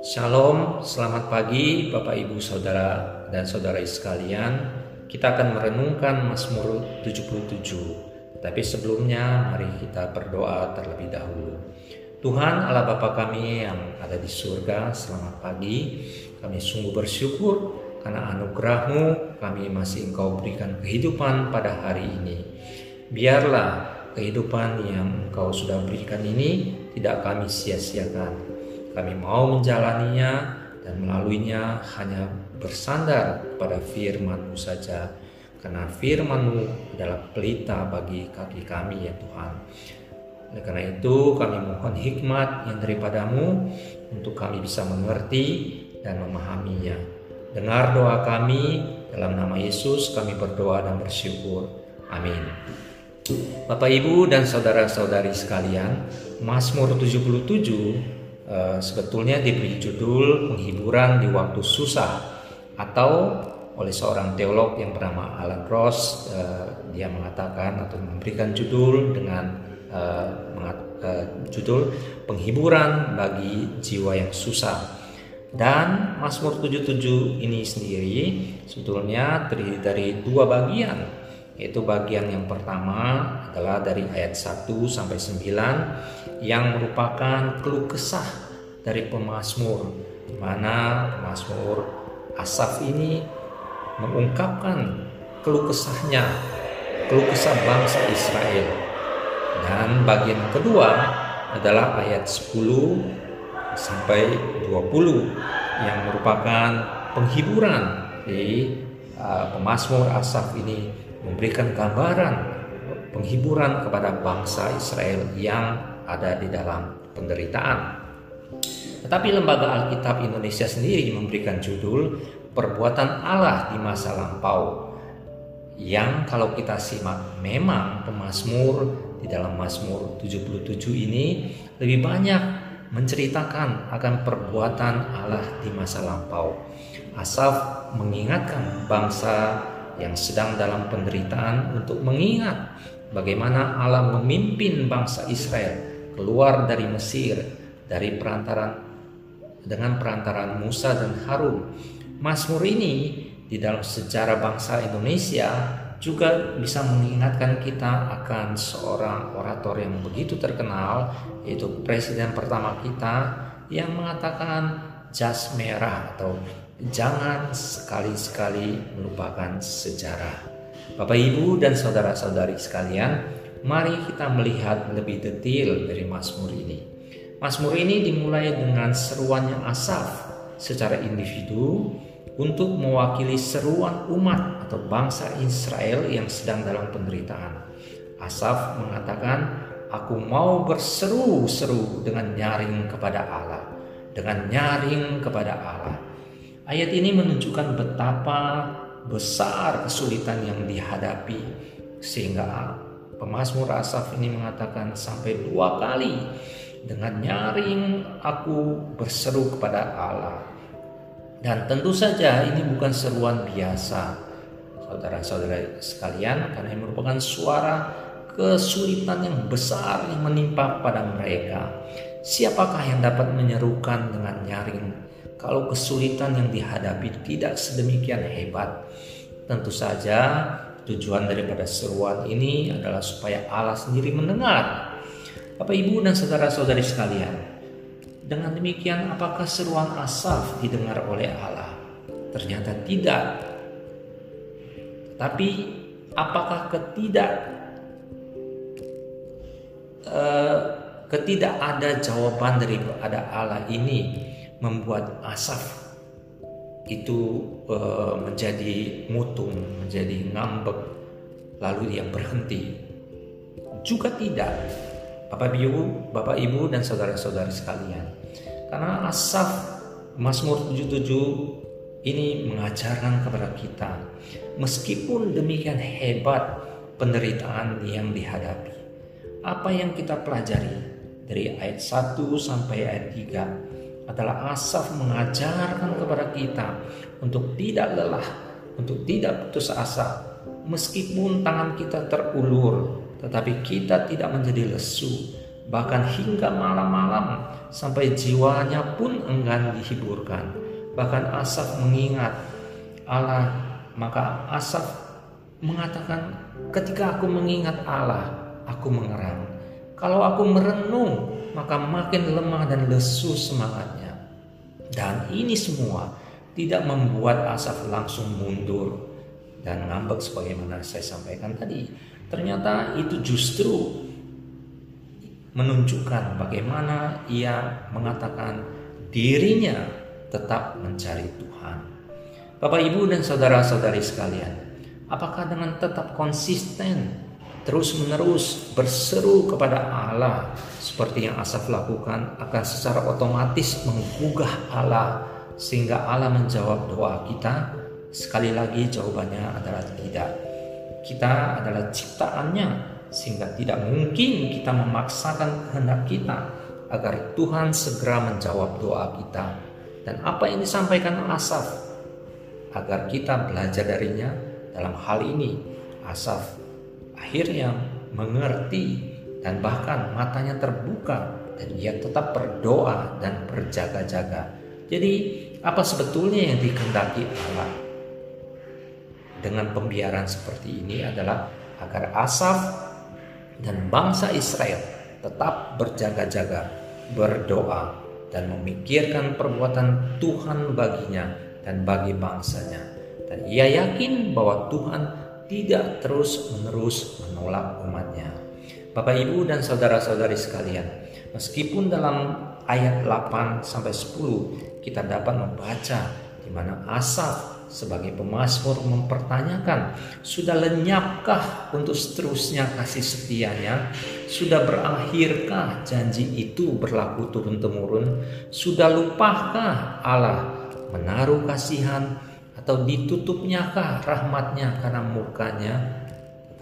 Shalom, selamat pagi Bapak Ibu Saudara dan Saudara sekalian. Kita akan merenungkan Mazmur 77. Tapi sebelumnya mari kita berdoa terlebih dahulu. Tuhan Allah Bapa kami yang ada di surga, selamat pagi. Kami sungguh bersyukur karena anugerahmu kami masih engkau berikan kehidupan pada hari ini. Biarlah kehidupan yang engkau sudah berikan ini tidak kami sia-siakan kami mau menjalaninya dan melaluinya hanya bersandar pada firman-Mu saja. Karena firman-Mu adalah pelita bagi kaki kami ya Tuhan. Oleh karena itu kami mohon hikmat yang daripadamu untuk kami bisa mengerti dan memahaminya. Dengar doa kami dalam nama Yesus kami berdoa dan bersyukur. Amin. Bapak Ibu dan saudara-saudari sekalian, Mazmur 77 Eh, sebetulnya diberi judul penghiburan di waktu susah atau oleh seorang teolog yang bernama Alan Ross uh, dia mengatakan atau memberikan judul dengan uh, uh, judul penghiburan bagi jiwa yang susah. Dan Mazmur 77 ini sendiri sebetulnya terdiri dari dua bagian yaitu bagian yang pertama adalah dari ayat 1 sampai 9 yang merupakan keluh kesah dari pemazmur di mana pemazmur Asaf ini mengungkapkan keluh kesahnya, keluh kesah bangsa Israel. Dan bagian kedua adalah ayat 10 sampai 20 yang merupakan penghiburan di uh, pemazmur Asaf ini memberikan gambaran penghiburan kepada bangsa Israel yang ada di dalam penderitaan. Tetapi Lembaga Alkitab Indonesia sendiri memberikan judul Perbuatan Allah di Masa Lampau yang kalau kita simak memang pemazmur di dalam Mazmur 77 ini lebih banyak menceritakan akan perbuatan Allah di masa lampau. Asaf mengingatkan bangsa yang sedang dalam penderitaan untuk mengingat bagaimana Allah memimpin bangsa Israel keluar dari Mesir dari perantaran dengan perantaran Musa dan Harun. Mazmur ini di dalam sejarah bangsa Indonesia juga bisa mengingatkan kita akan seorang orator yang begitu terkenal yaitu presiden pertama kita yang mengatakan jas merah atau jangan sekali-sekali melupakan sejarah. Bapak Ibu dan saudara-saudari sekalian, mari kita melihat lebih detail dari Mazmur ini. Mazmur ini dimulai dengan seruan yang asaf secara individu untuk mewakili seruan umat atau bangsa Israel yang sedang dalam penderitaan. Asaf mengatakan, "Aku mau berseru-seru dengan nyaring kepada Allah, dengan nyaring kepada Allah." Ayat ini menunjukkan betapa besar kesulitan yang dihadapi sehingga pemazmur Asaf ini mengatakan sampai dua kali dengan nyaring aku berseru kepada Allah. Dan tentu saja ini bukan seruan biasa saudara-saudara sekalian karena ini merupakan suara kesulitan yang besar yang menimpa pada mereka. Siapakah yang dapat menyerukan dengan nyaring kalau kesulitan yang dihadapi tidak sedemikian hebat. Tentu saja tujuan daripada seruan ini adalah supaya Allah sendiri mendengar. Bapak Ibu dan saudara-saudari sekalian, dengan demikian apakah seruan Asaf didengar oleh Allah? Ternyata tidak. Tapi apakah ketidak ketidak ada jawaban daripada Allah ini membuat Asaf itu uh, menjadi mutung, menjadi ngambek, lalu dia berhenti. Juga tidak, Bapak Ibu, Bapak Ibu dan saudara-saudari sekalian. Karena Asaf Mazmur 77 ini mengajarkan kepada kita meskipun demikian hebat penderitaan yang dihadapi. Apa yang kita pelajari dari ayat 1 sampai ayat 3 adalah Asaf mengajarkan kepada kita untuk tidak lelah, untuk tidak putus asa. Meskipun tangan kita terulur, tetapi kita tidak menjadi lesu. bahkan hingga malam-malam sampai jiwanya pun enggan dihiburkan. Bahkan Asaf mengingat Allah, maka Asaf mengatakan, "Ketika aku mengingat Allah, aku mengerang. Kalau aku merenung, maka makin lemah dan lesu semangatnya." Dan ini semua tidak membuat Asaf langsung mundur dan ngambek sebagaimana saya sampaikan tadi. Ternyata itu justru menunjukkan bagaimana ia mengatakan dirinya tetap mencari Tuhan. Bapak, Ibu, dan saudara-saudari sekalian, apakah dengan tetap konsisten terus-menerus berseru kepada Allah seperti yang Asaf lakukan akan secara otomatis menggugah Allah sehingga Allah menjawab doa kita? Sekali lagi jawabannya adalah tidak. Kita adalah ciptaannya sehingga tidak mungkin kita memaksakan kehendak kita agar Tuhan segera menjawab doa kita. Dan apa yang disampaikan Asaf agar kita belajar darinya dalam hal ini Asaf akhirnya mengerti dan bahkan matanya terbuka dan ia tetap berdoa dan berjaga-jaga. Jadi apa sebetulnya yang dikehendaki Allah dengan pembiaran seperti ini adalah agar Asaf dan bangsa Israel tetap berjaga-jaga, berdoa, dan memikirkan perbuatan Tuhan baginya dan bagi bangsanya. Dan ia yakin bahwa Tuhan tidak terus-menerus menolak umatnya. Bapak, Ibu, dan saudara-saudari sekalian, meskipun dalam ayat 8 sampai 10 kita dapat membaca di mana Asaf sebagai pemazmur mempertanyakan sudah lenyapkah untuk seterusnya kasih setianya sudah berakhirkah janji itu berlaku turun temurun sudah lupakah Allah menaruh kasihan atau ditutupnyakah rahmatnya karena murkanya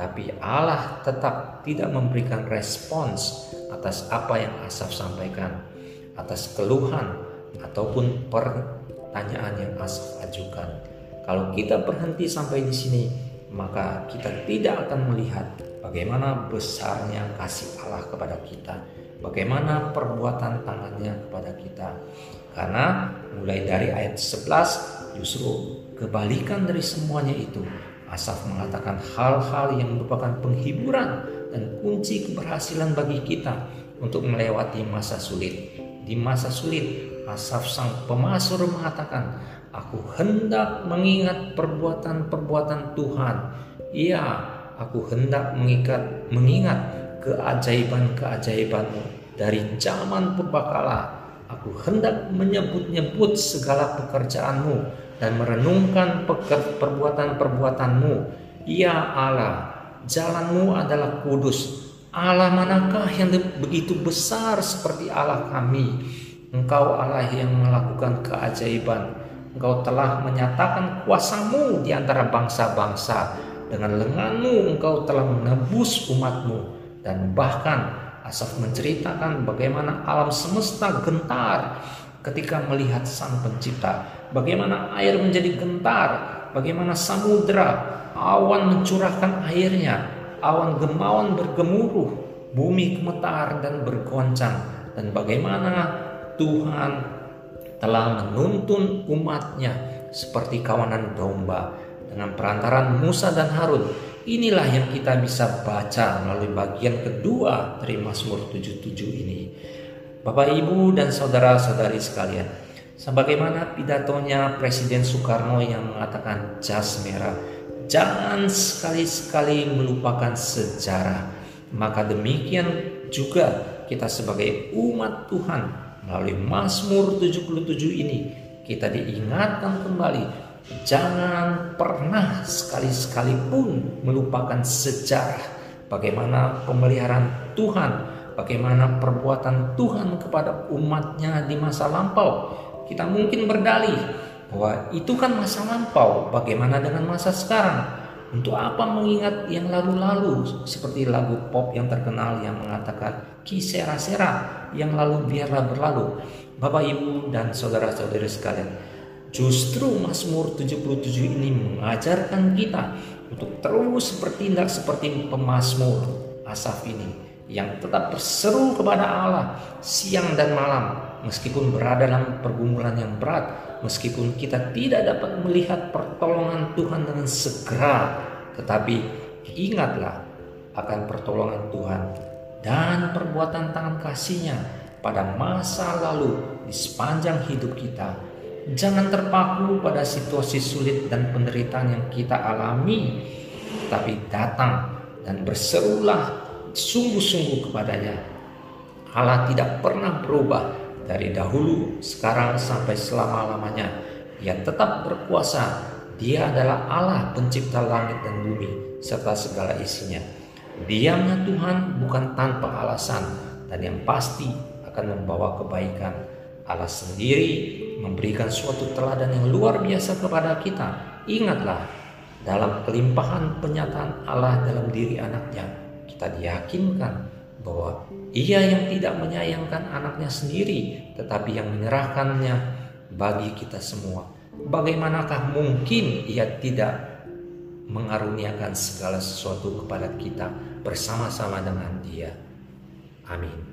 tetapi Allah tetap tidak memberikan respons atas apa yang Asaf sampaikan atas keluhan ataupun pertanyaan yang Asaf ajukan. Kalau kita berhenti sampai di sini, maka kita tidak akan melihat bagaimana besarnya kasih Allah kepada kita, bagaimana perbuatan tangannya kepada kita. Karena mulai dari ayat 11 justru kebalikan dari semuanya itu. Asaf mengatakan hal-hal yang merupakan penghiburan dan kunci keberhasilan bagi kita untuk melewati masa sulit. Di masa sulit, Asaf sang pemasur mengatakan, Aku hendak mengingat perbuatan-perbuatan Tuhan. Iya, aku hendak mengikat, mengingat keajaiban-keajaibanmu dari zaman purbakala. Aku hendak menyebut-nyebut segala pekerjaanmu dan merenungkan perbuatan-perbuatanmu. Ya Allah, jalanmu adalah kudus Allah manakah yang begitu besar seperti Allah kami? Engkau Allah yang melakukan keajaiban. Engkau telah menyatakan kuasamu di antara bangsa-bangsa. Dengan lenganmu engkau telah menebus umatmu. Dan bahkan Asaf menceritakan bagaimana alam semesta gentar ketika melihat sang pencipta. Bagaimana air menjadi gentar. Bagaimana samudera awan mencurahkan airnya awan gemawan bergemuruh, bumi gemetar dan bergoncang, dan bagaimana Tuhan telah menuntun umatnya seperti kawanan domba dengan perantaran Musa dan Harun. Inilah yang kita bisa baca melalui bagian kedua dari Mazmur 77 ini. Bapak, Ibu, dan saudara-saudari sekalian, sebagaimana pidatonya Presiden Soekarno yang mengatakan jas merah Jangan sekali-sekali melupakan sejarah. Maka demikian juga kita sebagai umat Tuhan melalui Mazmur 77 ini kita diingatkan kembali jangan pernah sekali-sekali pun melupakan sejarah bagaimana pemeliharaan Tuhan, bagaimana perbuatan Tuhan kepada umatnya di masa lampau. Kita mungkin berdalih bahwa itu kan masa lampau, bagaimana dengan masa sekarang? Untuk apa mengingat yang lalu-lalu seperti lagu pop yang terkenal yang mengatakan kisera sera yang lalu biarlah berlalu. Bapak Ibu dan saudara-saudari sekalian, justru Mazmur 77 ini mengajarkan kita untuk terus bertindak seperti pemazmur Asaf ini yang tetap berseru kepada Allah siang dan malam meskipun berada dalam pergumulan yang berat, meskipun kita tidak dapat melihat pertolongan Tuhan dengan segera, tetapi ingatlah akan pertolongan Tuhan dan perbuatan tangan kasihnya pada masa lalu di sepanjang hidup kita. Jangan terpaku pada situasi sulit dan penderitaan yang kita alami, tapi datang dan berserulah sungguh-sungguh kepadanya. Allah tidak pernah berubah dari dahulu, sekarang sampai selama-lamanya. Ia tetap berkuasa. Dia adalah Allah pencipta langit dan bumi serta segala isinya. Diamnya Tuhan bukan tanpa alasan dan yang pasti akan membawa kebaikan. Allah sendiri memberikan suatu teladan yang luar biasa kepada kita. Ingatlah, dalam kelimpahan penyataan Allah dalam diri anaknya, kita diyakinkan bahwa ia yang tidak menyayangkan anaknya sendiri, tetapi yang menyerahkannya bagi kita semua. Bagaimanakah mungkin ia tidak mengaruniakan segala sesuatu kepada kita bersama-sama dengan Dia. Amin.